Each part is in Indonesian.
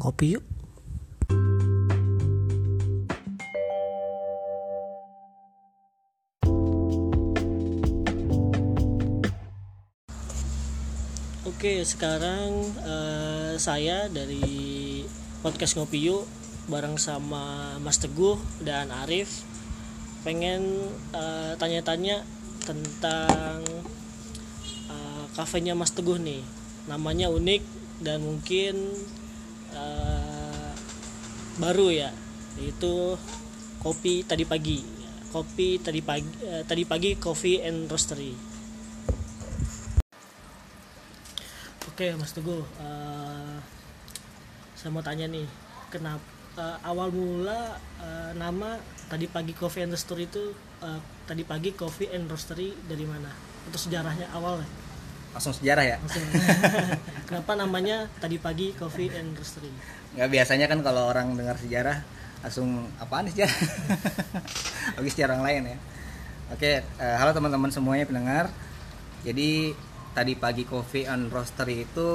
ngopi yuk Oke, sekarang eh, saya dari podcast Ngopi Yuk bareng sama Mas Teguh dan Arif pengen eh, tanya-tanya tentang eh, kafenya Mas Teguh nih. Namanya unik dan mungkin eh, baru ya, yaitu kopi tadi pagi. Kopi tadi pagi eh, tadi pagi Coffee and Roastery. Oke Mas Teguh, eh, saya mau tanya nih, kenapa eh, awal mula eh, nama tadi pagi Coffee and Roastery itu eh, tadi pagi Coffee and Roastery dari mana? Atau sejarahnya awalnya? Langsung sejarah ya? Langsung. kenapa namanya tadi pagi Coffee and Roastery? nggak biasanya kan kalau orang dengar sejarah langsung apaan sejarah? Bagi sejarah yang lain ya. Oke eh, halo teman-teman semuanya pendengar. Jadi tadi pagi coffee and roastery itu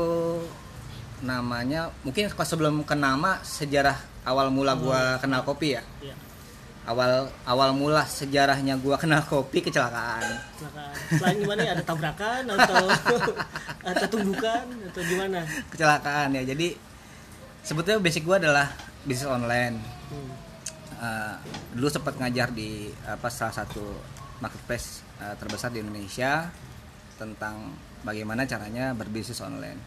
namanya mungkin sebelum ke nama sejarah awal mula gua kenal kopi ya? Ya, awal awal mula sejarahnya gua kenal kopi kecelakaan silakan. Selain gimana ya? Ada tabrakan atau atau tumbukan atau gimana? kecelakaan ya jadi sebetulnya basic gua adalah bisnis online Hmm. Uh, dulu sempat ngajar di apa salah satu marketplace uh, terbesar di Indonesia tentang bagaimana caranya berbisnis online.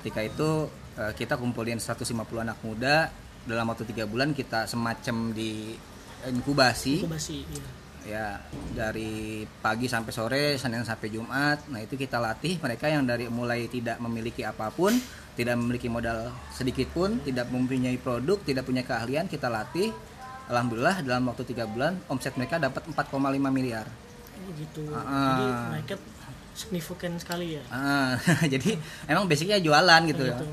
Ketika itu uh, kita kumpulin 150 anak muda dalam waktu tiga bulan kita semacam di inkubasi Inkubasi, iya. ya dari pagi sampai sore Senin sampai Jumat nah itu kita latih mereka yang dari mulai tidak memiliki apa pun tidak memiliki modal sedikit pun tidak mempunyai produk tidak punya keahlian kita latih Alhamdulillah dalam waktu tiga bulan omset mereka dapat 4,5 miliar Oh gitu. Ah. Jadi naiknya signifikan sekali ya. Ah, jadi emang basicnya jualan gitu ya Gitu.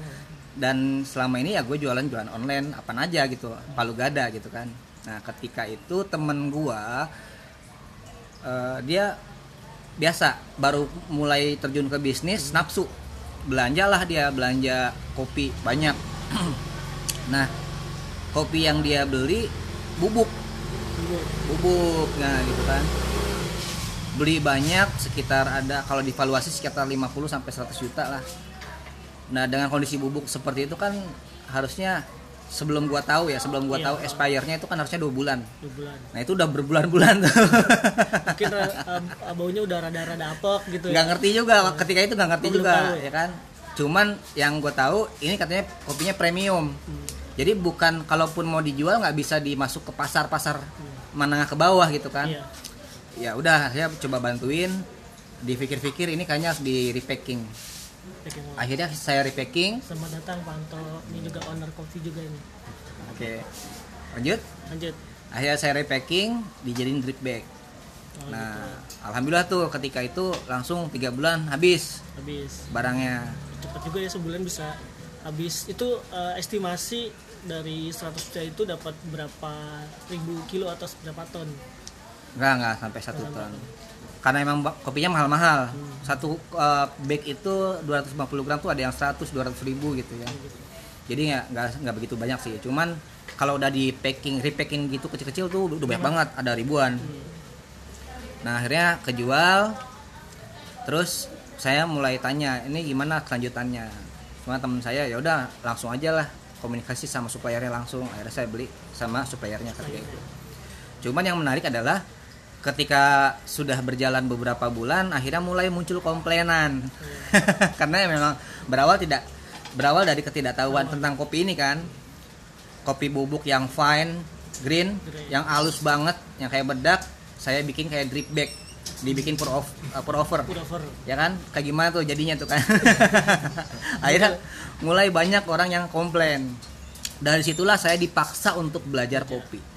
dan selama ini ya gue jualan jualan online apa aja gitu palu gada gitu kan nah ketika itu temen gua eh, dia biasa baru mulai terjun ke bisnis nafsu. Belanjalah dia belanja kopi banyak. Nah kopi yang dia beli bubuk. Bubuk nah gitu kan. Beli banyak sekitar ada kalau divaluasi sekitar 50 sampai 100 juta lah. Nah dengan kondisi bubuk seperti itu kan harusnya sebelum gua tahu ya sebelum gua Iya. tahu expire-nya itu kan harusnya dua bulan Dua bulan. nah itu udah berbulan-bulan tuh Mungkin uh, baunya udah rada-rada apok gitu ya. ngerti juga ketika itu nggak ngerti juga tahu ya? ya kan cuman yang gue tahu ini katanya kopinya premium Hmm. jadi bukan kalaupun mau dijual nggak bisa dimasuk ke pasar-pasar menengah ke bawah gitu kan Iya. ya udah saya coba bantuin dipikir-pikir ini kayaknya harus di repacking. Akhirnya saya repacking Selamat datang Pak Anto. Ini juga owner kopi juga ini. oke lanjut Lanjut. akhirnya saya repacking dijadiin drip bag Oh, nah gitu. alhamdulillah tuh ketika itu langsung tiga bulan habis Habis. barangnya Cepat juga ya sebulan bisa habis. Itu uh, estimasi dari 100 juta itu dapat berapa ribu kilo atau berapa ton? Enggak, enggak sampai satu ton. Karena emang kopinya mahal-mahal. Hmm. Satu uh, bag itu 250 gram tuh ada yang 100 200 ribu gitu ya. Jadi nggak nggak begitu banyak sih. Cuman kalau udah di packing, repacking gitu kecil-kecil tuh udah banyak banget, ada ribuan. Nah, akhirnya kejual. Terus saya mulai tanya, ini gimana kelanjutannya? Cuma teman saya ya udah langsung aja lah komunikasi sama suppliernya langsung. Akhirnya saya beli sama suppliernya ketika itu. Cuman yang menarik adalah ketika sudah berjalan beberapa bulan akhirnya mulai muncul komplainan. Karena ya memang berawal tidak berawal dari ketidaktahuan tentang kopi ini kan. Kopi bubuk yang fine, green, Green. yang halus banget, yang kayak bedak, saya bikin kayak drip bag, dibikin pour off, uh, pour over. Udah over. Ya kan? Kayak gimana tuh jadinya tuh kan. akhirnya mulai banyak orang yang komplain. Dari situlah saya dipaksa untuk belajar kopi.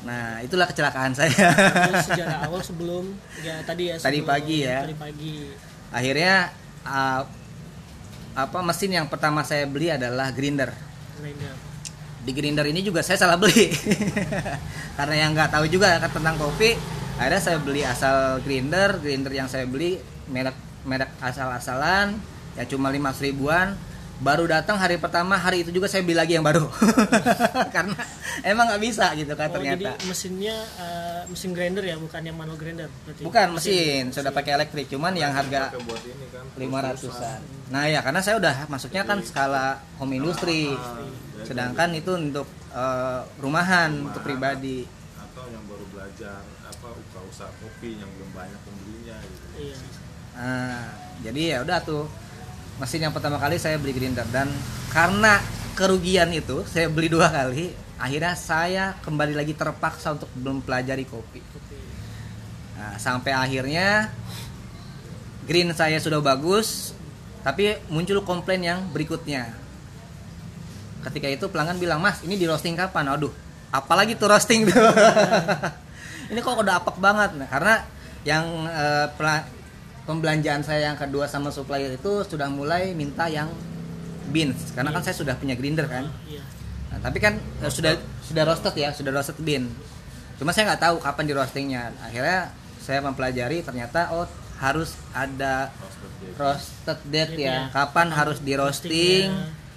Nah, itulah kecelakaan saya. Sejarah awal sebelum ya tadi ya Tadi pagi ya. Tadi pagi. Akhirnya uh, apa mesin yang pertama saya beli adalah grinder. Grinder. Di grinder ini juga saya salah beli. Karena yang nggak tahu juga tentang kopi, akhirnya saya beli asal grinder, grinder yang saya beli merek merek asal-asalan ya cuma 5 ribuan baru datang hari pertama hari itu juga saya beli lagi yang baru karena emang nggak bisa gitu kan Oh, jadi ternyata mesinnya eh, mesin grinder ya, bukan yang manual grinder. Berarti. bukan mesin sudah pakai elektrik cuman yang harga buat ini kan. 500-an nah ya karena saya udah masuknya kan skala home industry sedangkan itu untuk eh, rumahan untuk pribadi Atau yang baru belajar apa usaha kopi yang belum banyak pembelinya gitu. Iya. Nah, jadi ya udah tuh mesin yang pertama kali saya beli grinder dan karena kerugian itu saya beli dua kali akhirnya saya kembali lagi terpaksa untuk mempelajari kopi Kopi. nah, sampai akhirnya green saya sudah bagus tapi muncul komplain yang berikutnya. Ketika itu pelanggan bilang mas ini di roasting kapan? Aduh apalagi tuh roasting ini kok udah apek banget. Nah, karena yang eh, pembelanjaan saya yang kedua sama supplier itu sudah mulai minta yang beans karena kan saya sudah punya grinder kan Iya. Nah, tapi kan eh, sudah sudah roasted ya, sudah roasted bean. Cuma saya nggak tahu kapan di roastingnya. Akhirnya saya mempelajari ternyata oh harus ada Roasted date. roasted Date-nya. ya, kapan harus di roasting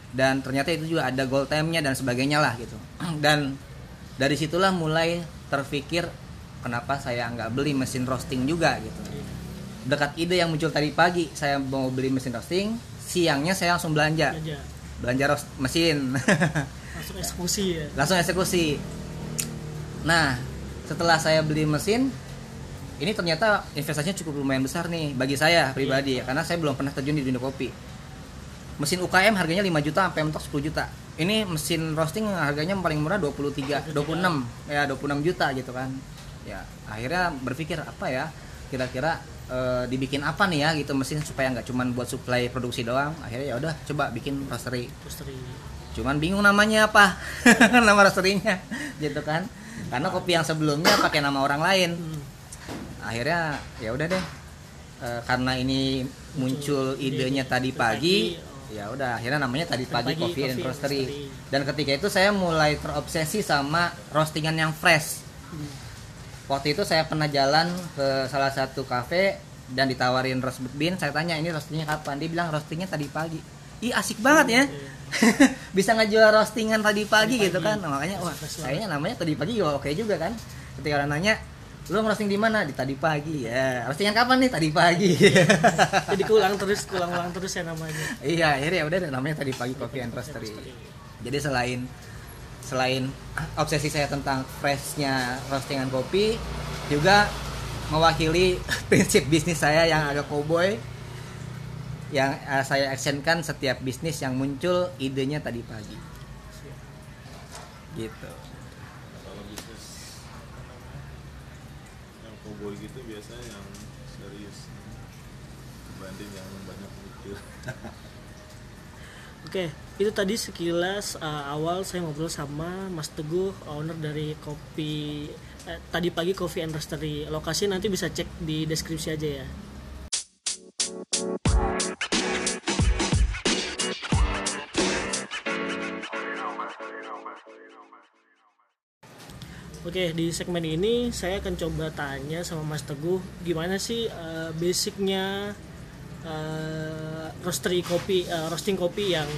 dan ternyata itu juga ada gold time-nya dan sebagainya lah gitu. Dan dari situlah mulai terpikir kenapa saya nggak beli mesin roasting juga gitu. Iya. Dekat ide yang muncul tadi pagi, saya mau beli mesin roasting, siangnya saya langsung belanja. Aja. Belanja roast mesin. Langsung eksekusi ya. langsung eksekusi. Nah, setelah saya beli mesin, ini ternyata investasinya cukup lumayan besar nih bagi saya pribadi ya, karena saya belum pernah terjun di dunia kopi. Mesin UKM harganya 5 juta sampai mentok 10 juta. Ini mesin roasting harganya paling murah 23, 26, ya 26 juta gitu kan. Ya, akhirnya berpikir apa ya? Kira-kira eh, dibikin apa nih ya gitu mesin supaya nggak cuman buat supply produksi doang. Akhirnya ya udah coba bikin roastery Roastery. cuman bingung namanya apa nama roasterinya gitu kan karena kopi yang sebelumnya pakai nama orang lain Hmm. akhirnya ya udah deh Eh, karena ini muncul idenya tadi pagi ya udah akhirnya namanya tadi pagi Pagi coffee and Coffee roastery Roastery. dan ketika itu saya mulai terobsesi sama roastingan yang fresh Hmm. Waktu itu saya pernah jalan ke salah satu cafe dan ditawarin roast bean. Saya tanya ini roastingnya kapan? Dia bilang roastingnya tadi pagi. Ih asik banget ya. Bisa ngejual roastingan tadi pagi Tadi gitu kan. Nah, makanya wah kayaknya namanya tadi pagi juga oke juga kan. Ketika orang nanya lu roasting di mana? Di tadi pagi. Ya roastingan kapan nih? Tadi pagi. Jadi keulang terus, keulang-ulang terus ya namanya. iya akhirnya ya udah namanya tadi pagi coffee and roastery. Jadi selain selain obsesi saya tentang freshnya roastingan kopi juga mewakili prinsip bisnis saya yang agak cowboy yang eh, saya actionkan setiap bisnis yang muncul idenya tadi pagi. Gitu. Kalau bisnis yang cowboy gitu biasanya yang serius dibanding yang banyak mikir. Oke, itu tadi sekilas uh, awal saya ngobrol sama Mas Teguh, owner dari kopi eh, tadi pagi Coffee and Roastery. Lokasi nanti bisa cek di deskripsi aja ya. Oke, di segmen ini saya akan coba tanya sama Mas Teguh gimana sih eh, basicnya eh, roastery kopi, eh, roasting kopi yang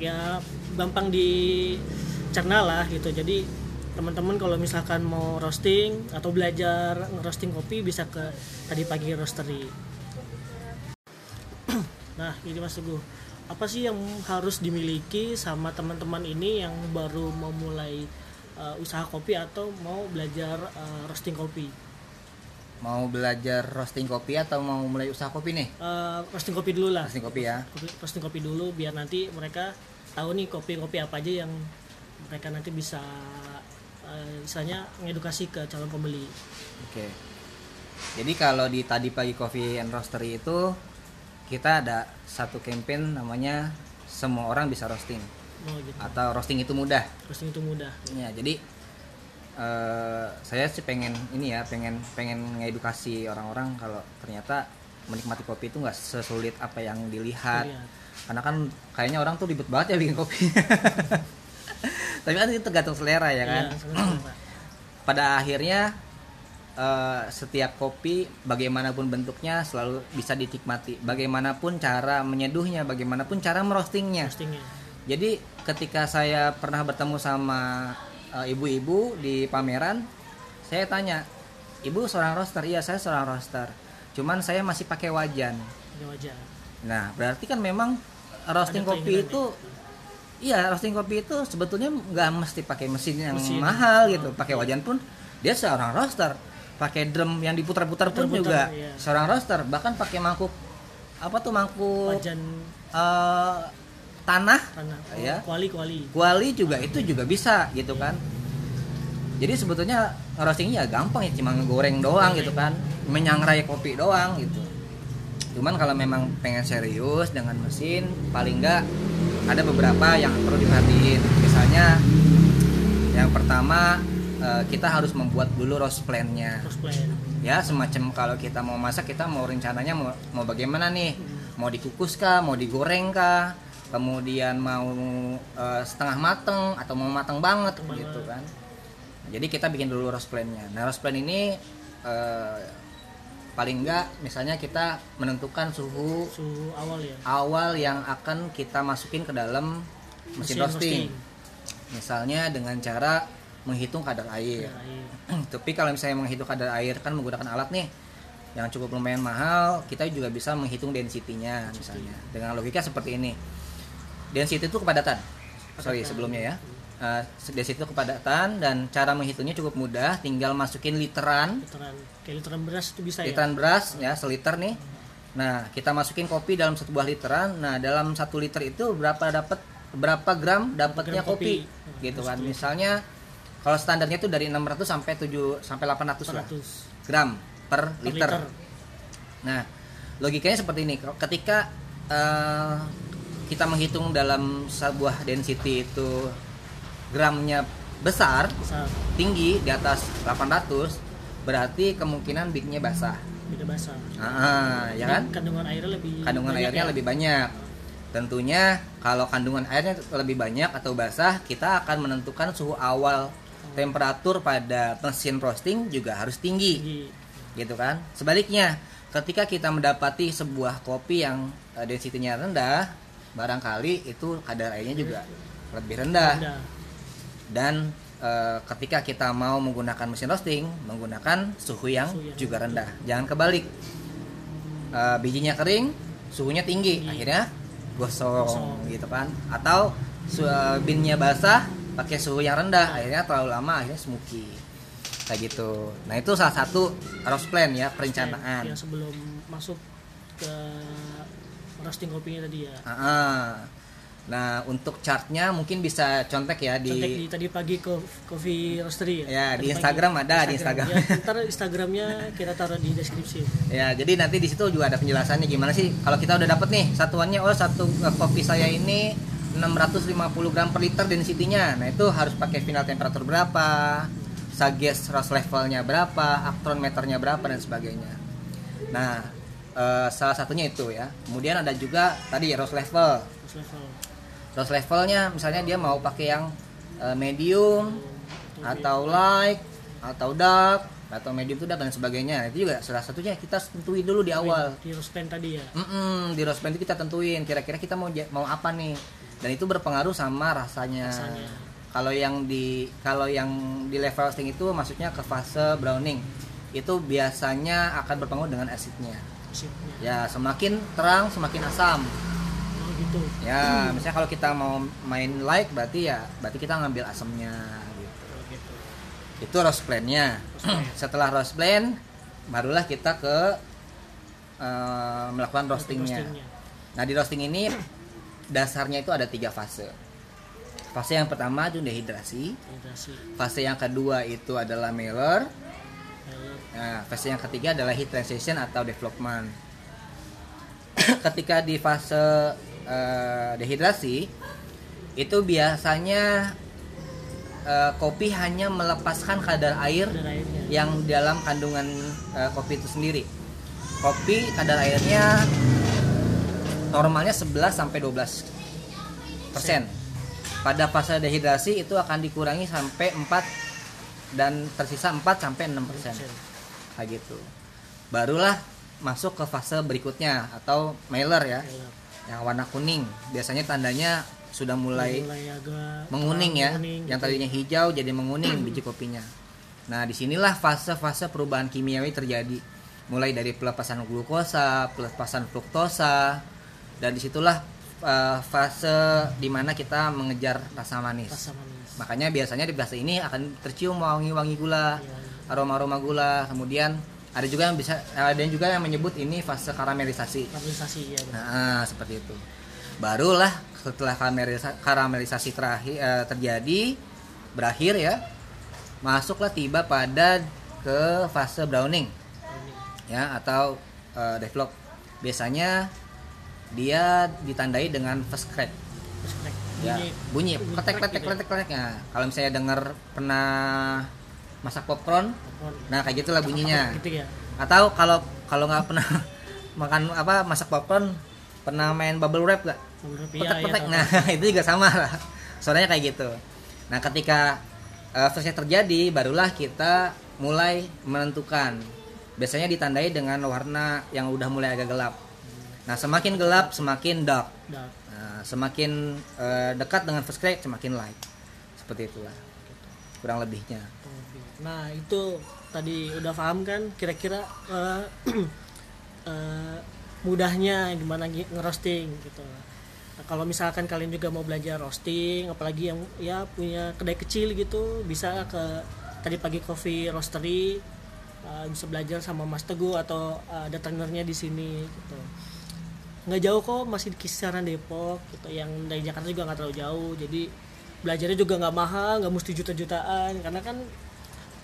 ya gampang dicerna lah gitu. Jadi teman-teman kalau misalkan mau roasting atau belajar roasting kopi bisa ke tadi pagi roastery. Nah, ini Mas Teguh, apa sih yang harus dimiliki sama teman-teman ini yang baru mau mulai uh, usaha kopi atau mau belajar uh, roasting kopi? mau belajar roasting kopi atau mau mulai usaha kopi nih Uh, roasting kopi dulu lah. roasting kopi ya Kopi, roasting kopi dulu biar nanti mereka tahu nih kopi-kopi apa aja yang mereka nanti bisa uh, misalnya ngedukasi ke calon pembeli. Oke. Jadi kalau di tadi pagi coffee and roastery itu kita ada satu campaign namanya semua orang bisa roasting Oh gitu. atau roasting itu mudah. Roasting itu mudah. Ya, jadi eh, saya sih pengen ini ya, pengen pengen ngedukasi orang-orang kalau ternyata menikmati kopi itu nggak sesulit apa yang dilihat. Lihat. Karena kan kayaknya orang tuh ribet banget ya bikin kopi. Tapi kan itu tergantung selera ya kan. Iya, pada akhirnya eh, setiap kopi bagaimanapun bentuknya selalu bisa dinikmati bagaimanapun cara menyeduhnya bagaimanapun cara merostingnya Roastingnya. jadi ketika saya pernah bertemu sama eh, ibu-ibu di pameran saya tanya ibu seorang roaster iya saya seorang roaster cuman saya masih pakai wajan Ada wajah. Nah, berarti kan memang roasting Ada kopi itu iya, roasting kopi itu sebetulnya nggak mesti pakai mesin yang Mesin. mahal Oh, gitu. Pakai wajan pun dia seorang roaster. Pakai drum yang diputar-putar pun Putar-putar, juga iya. seorang roaster. Bahkan pakai mangkuk apa tuh mangkuk Wajan eh, tanah tanah. Oh, Iya. Kuali kuali. kuali juga itu juga bisa gitu kan. Jadi sebetulnya roastingnya ya gampang ya cuma ngegoreng doang gitu kan, menyangrai kopi doang gitu. Cuman kalau memang pengen serius dengan mesin, paling enggak ada beberapa yang perlu diperhatiin. Misalnya yang pertama eh, kita harus membuat dulu roast plan-nya. Plan. Ya semacam kalau kita mau masak kita mau rencananya mau, mau bagaimana nih? Mau dikukus kah? Mau digoreng kah? Kemudian mau eh, setengah mateng atau mau mateng banget Mateng gitu banget. kan? Jadi kita bikin dulu roast plan-nya. Nah roast plan ini eh, paling enggak misalnya kita menentukan suhu Suhu awal ya. awal yang akan kita masukin ke dalam mesin, roasting. Misalnya dengan cara menghitung kadar air. Ya, iya. Tapi kalau misalnya menghitung kadar air kan menggunakan alat nih yang cukup lumayan mahal, kita juga bisa menghitung density-nya misalnya. Dengan logika seperti ini. Density itu kepadatan. Sorry sebelumnya ya. Eh, density itu kepadatan dan cara menghitungnya cukup mudah, tinggal masukin literan Literan. Kayak literan beras itu bisa ya. literan beras ya seliter nih nah kita masukin kopi dalam satu buah literan nah dalam satu liter itu berapa dapat berapa gram dapatnya kopi, kopi. gitu kan misalnya kalau standarnya itu dari 600 sampai 7 sampai 800 lah 100 gram per, per liter. liter. nah logikanya seperti ini ketika eh, kita menghitung dalam sebuah density itu gramnya besar Besar. tinggi di atas 800 berarti kemungkinan bignya basah Beda basah. Ah, ya kan? Kandungan airnya lebih Kandungan banyak airnya ya. lebih banyak. Tentunya kalau kandungan airnya lebih banyak atau basah, kita akan menentukan suhu awal temperatur pada mesin roasting juga harus tinggi, tinggi. gitu kan? Sebaliknya, ketika kita mendapati sebuah kopi yang eh, density-nya rendah, barangkali itu kadar airnya juga lebih rendah. Dan eh, ketika kita mau menggunakan mesin roasting menggunakan suhu yang Suhu yang juga rendah jangan kebalik Eh, bijinya kering suhunya tinggi Tinggi. akhirnya gosong, Gosong. gitu kan atau su- eh, binnya basah pakai suhu yang rendah akhirnya terlalu lama akhirnya smoky kayak gitu nah itu salah satu roast plan ya perencanaan Yang sebelum masuk ke roasting kopinya tadi ya. Ah, ah. Nah untuk chartnya mungkin bisa contek ya di Contek di tadi pagi coffee roastery ya. Ya, Tadi di pagi. Instagram ada, di Instagram. Ya, ntar Instagramnya kita taruh di deskripsi. Ya, jadi nanti di situ juga ada penjelasannya gimana sih kalau kita udah dapet nih satuannya oh satu eh, kopi saya ini 650 gram per liter density-nya. Nah, itu harus pakai final temperatur berapa, sages roast levelnya berapa, aktron meternya berapa dan sebagainya. Nah, eh, salah satunya itu ya. Kemudian ada juga tadi roast level. Terus level. Roast levelnya misalnya dia mau pakai yang eh, medium atau light atau dark atau medium itu dark dan sebagainya. Itu juga salah satunya kita tentuin dulu di awal. Di roast pan tadi ya. Mm-mm, di roast band itu kita tentuin kira-kira kita mau mau apa nih dan itu berpengaruh sama rasanya. Rasanya. Kalau yang di kalau yang di level roasting itu maksudnya ke fase browning itu biasanya akan berpengaruh dengan asidnya. Sipnya. Ya semakin terang semakin asam. Gitu. Ya misalnya kalau kita mau main light berarti ya berarti kita ngambil asamnya gitu. Oh, gitu. Itu roast plan-nya. Setelah roast plan barulah kita ke eh, melakukan roastingnya. Roastingnya. Nah di roasting ini dasarnya itu ada tiga fase. Fase yang pertama itu dehidrasi. Dehidrasi. Fase yang kedua itu adalah mailer. Nah, fase yang ketiga adalah heat transition atau development. Ketika di fase eh, dehidrasi itu biasanya eh, kopi hanya melepaskan kadar air yang dalam kandungan eh, kopi itu sendiri. Kopi kadar airnya normalnya 11 sampai 12 persen. Pada fase dehidrasi itu akan dikurangi sampai 4 dan tersisa 4 sampai 6 persen. kayak gitu barulah masuk ke fase berikutnya atau mailer ya Mailer. Yang warna kuning. Biasanya tandanya sudah mulai mulai agak menguning ya. menguning yang gitu. tadinya hijau jadi menguning biji kopinya. Nah di sinilah fase-fase perubahan kimiawi terjadi. Mulai dari pelepasan glukosa pelepasan fruktosa dan di situlah eh, fase di mana kita mengejar rasa manis. Rasa manis. Makanya biasanya di fase ini akan tercium wangi-wangi gula Iya, iya. aroma-aroma gula. Kemudian ada juga yang bisa ada juga yang menyebut ini fase karamelisasi karamelisasi ya. Nah, seperti itu. Barulah setelah karamelisa- karamelisasi terakhir eh, terjadi berakhir ya, masuklah tiba pada ke fase browning ya atau eh, develop. Biasanya dia ditandai dengan first crack. Terus crack. Ya, Bunyi bunyi kletek kletek kletek kletek ya. Kalau misalnya dengar pernah masak popcorn, popcorn. nah kayak gitulah bunyinya. gitu ya Atau kalau kalau nggak pernah makan apa masak popcorn, pernah main bubble wrap gak? Beberapa ya, petek-petek. ya, nah, itu juga sama lah. Suaranya kayak gitu. Nah, ketika uh, terjadi, barulah kita mulai menentukan. Biasanya ditandai dengan warna yang udah mulai agak gelap. Nah, semakin gelap semakin dark. Dark. Nah, semakin uh, dekat dengan first crack semakin light. Seperti itulah. Kurang lebihnya. Nah itu tadi udah paham kan kira-kira eh, eh, mudahnya gimana gi- ngerosting gitu. Nah, kalau misalkan kalian juga mau belajar roasting, apalagi yang ya punya kedai kecil gitu, bisa ke tadi pagi coffee roastery eh, bisa belajar sama Mas Teguh atau eh, ada trainernya di sini gitu. Nggak jauh kok masih di kisaran Depok gitu. Yang dari Jakarta juga nggak terlalu jauh. Jadi belajarnya juga nggak mahal, nggak mesti juta-jutaan karena kan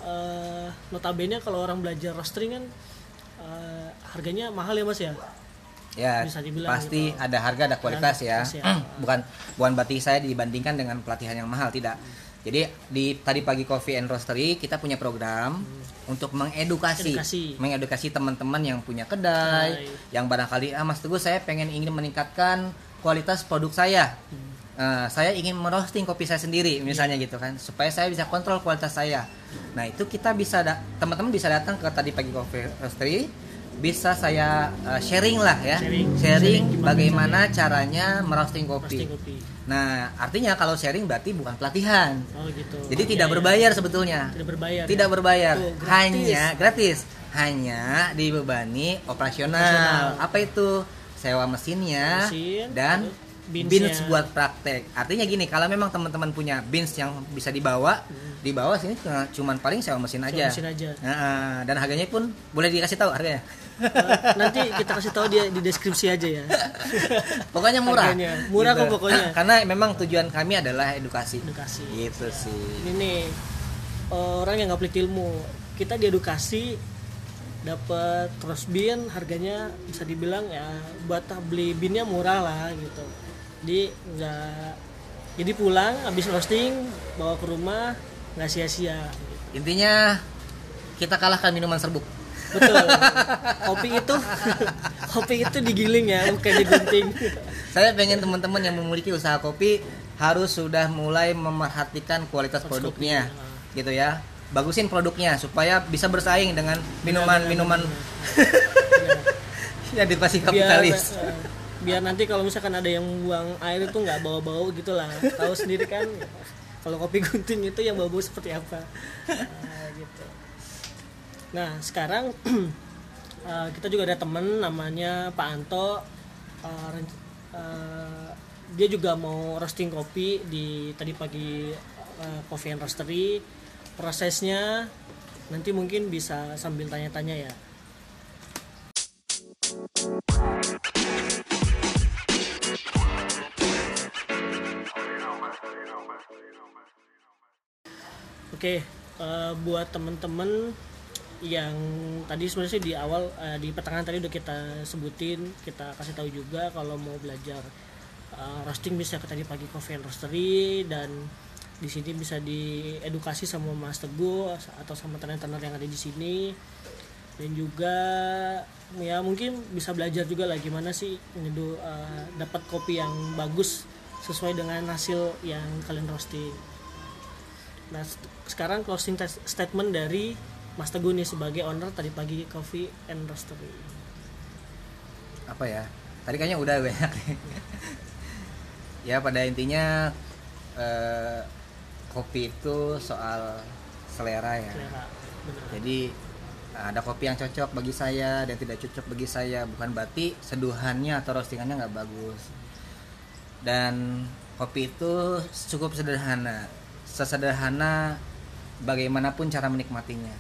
eh notabene kalau orang belajar roasting kan eh, harganya mahal ya mas ya Ya, Bisa dibilang pasti gitu. ada harga ada kualitas ya. kualitas ya. bukan bukan berarti saya dibandingkan dengan pelatihan yang mahal tidak. Jadi di tadi pagi Coffee and Roastery kita punya program untuk mengedukasi, Hmm. Edukasi. mengedukasi teman-teman yang punya kedai, Kedai. yang barangkali ah Mas Teguh saya pengen ingin meningkatkan kualitas produk saya. Hmm. Eh, saya ingin merosting kopi saya sendiri misalnya Iya. gitu kan supaya saya bisa kontrol kualitas saya nah itu kita bisa teman-teman bisa datang ke tadi pagi coffee roastery bisa saya eh, sharing lah ya Sharing. sharing, Sharing bagaimana caranya merosting kopi roasting kopi nah artinya kalau sharing berarti bukan pelatihan oh gitu jadi Iya, tidak iya. berbayar sebetulnya tidak berbayar tidak ya? berbayar Tuh, gratis. hanya gratis hanya dibebani operasional, Operasional. apa itu sewa mesinnya Mesin, dan terus beansnya. bins buat praktek artinya gini kalau memang teman-teman punya bins yang bisa dibawa dibawa sini cuma- cuman paling sewa mesin Hmm. Sewa aja mesin aja. Nah, dan harganya pun boleh dikasih tahu harganya Eh, nanti kita kasih tahu dia di deskripsi aja ya pokoknya murah Harganya. Murah kok pokoknya. karena memang tujuan kami adalah edukasi edukasi gitu sih ini nih orang yang nggak pelit ilmu kita diedukasi dapat cross bin harganya bisa dibilang ya buat beli binnya murah lah gitu jadi nggak jadi pulang habis roasting bawa ke rumah nggak sia-sia. Gitu. intinya kita kalahkan minuman serbuk. Betul. Kopi itu kopi itu digiling ya bukan digunting. Saya pengen teman-teman yang memiliki usaha kopi harus sudah mulai memerhatikan kualitas produknya kopi, gitu ya. Bagusin produknya supaya bisa bersaing dengan minuman-minuman yang dikasih kapitalis biar, eh, biar nanti kalau misalkan ada yang buang air itu nggak bau-bau gitu lah tahu sendiri kan kalau kopi gunting itu yang bau-bau seperti apa. Nah, gitu. Nah sekarang eh, kita juga ada temen namanya Pak Anto. Ren- eh, dia juga mau roasting kopi di tadi pagi eh, Coffee and Roastery. Prosesnya nanti mungkin bisa sambil tanya-tanya ya Oke, eh, buat temen-temen yang tadi sebenarnya di awal eh, di pertengahan tadi udah kita sebutin, kita kasih tahu juga kalau mau belajar eh, roasting bisa ke tadi pagi Coffee and Roastery dan di sini bisa diedukasi sama Mas Teguh atau sama trainer-trainer yang ada di sini dan juga ya mungkin bisa belajar juga lah gimana sih nyeduh eh, dapat kopi yang bagus sesuai dengan hasil yang kalian roasting. Nah, sekarang closing statement dari Mas Teguh nih sebagai owner tadi pagi Coffee and Roastery apa ya? Tadi kayaknya udah banyak ya pada intinya eh, kopi itu soal selera ya. Selera jadi ada kopi yang cocok bagi saya dan tidak cocok bagi saya. Bukan berarti seduhannya atau roastingannya nggak bagus. Dan kopi itu cukup sederhana sesederhana bagaimanapun cara menikmatinya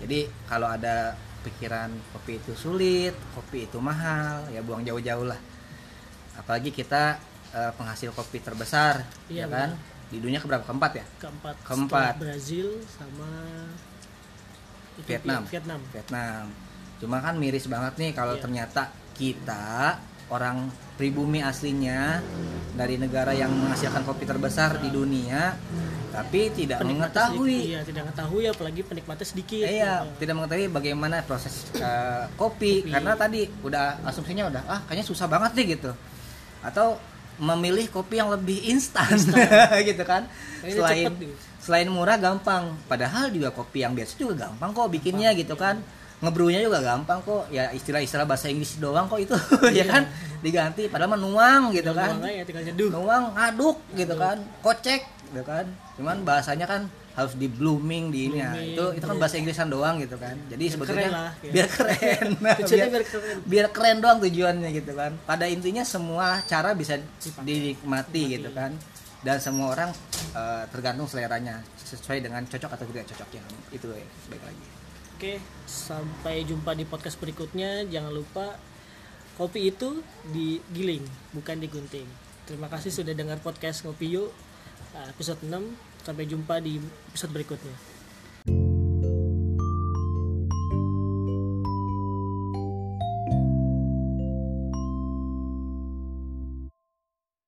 jadi kalau ada pikiran kopi itu sulit kopi itu mahal ya buang jauh-jauh lah apalagi kita eh, penghasil kopi terbesar Iya, ya kan di dunia keberapa keempat ya keempat Keempat. Brazil sama. Vietnam. Vietnam Vietnam. Cuma kan miris banget nih kalau Iya. ternyata kita orang pribumi aslinya dari negara yang menghasilkan kopi terbesar di dunia tapi tidak Penikmatnya mengetahui sedikit, iya tidak mengetahui apalagi penikmatnya sedikit Iya, gitu. tidak mengetahui bagaimana proses uh, kopi. Kopi. karena tadi udah asumsinya udah ah kayaknya susah banget nih gitu. Atau memilih kopi yang lebih instan gitu kan. Ini Selain cepet gitu. selain murah gampang, padahal juga kopi yang biasa juga gampang kok bikinnya gitu kan. Ngebrunya juga gampang kok. Ya istilah-istilah bahasa Inggris doang kok itu ya kan? Diganti padahal mah nuang gitu kan. Doang aja, tinggal nyeduh. Nuang ngaduk gitu kan. Kocek gitu kan. Cuman bahasanya kan harus di blooming di ini ya. Itu itu kan bahasa Inggrisan doang gitu kan. Jadi Biar sebetulnya keren lah, ya. biar keren. Tujuannya biar, biar keren. biar keren doang tujuannya gitu kan. Pada intinya semua cara bisa Dipakai. dinikmati gitu kan. Dan semua orang eh, tergantung seleranya. Sesuai dengan cocok atau tidak cocoknya. Itu ya baik lagi Oke, sampai jumpa di podcast berikutnya. Jangan lupa kopi itu digiling, bukan digunting. Terima kasih sudah dengar podcast Ngopi Yuk episode 6. Sampai jumpa di episode berikutnya.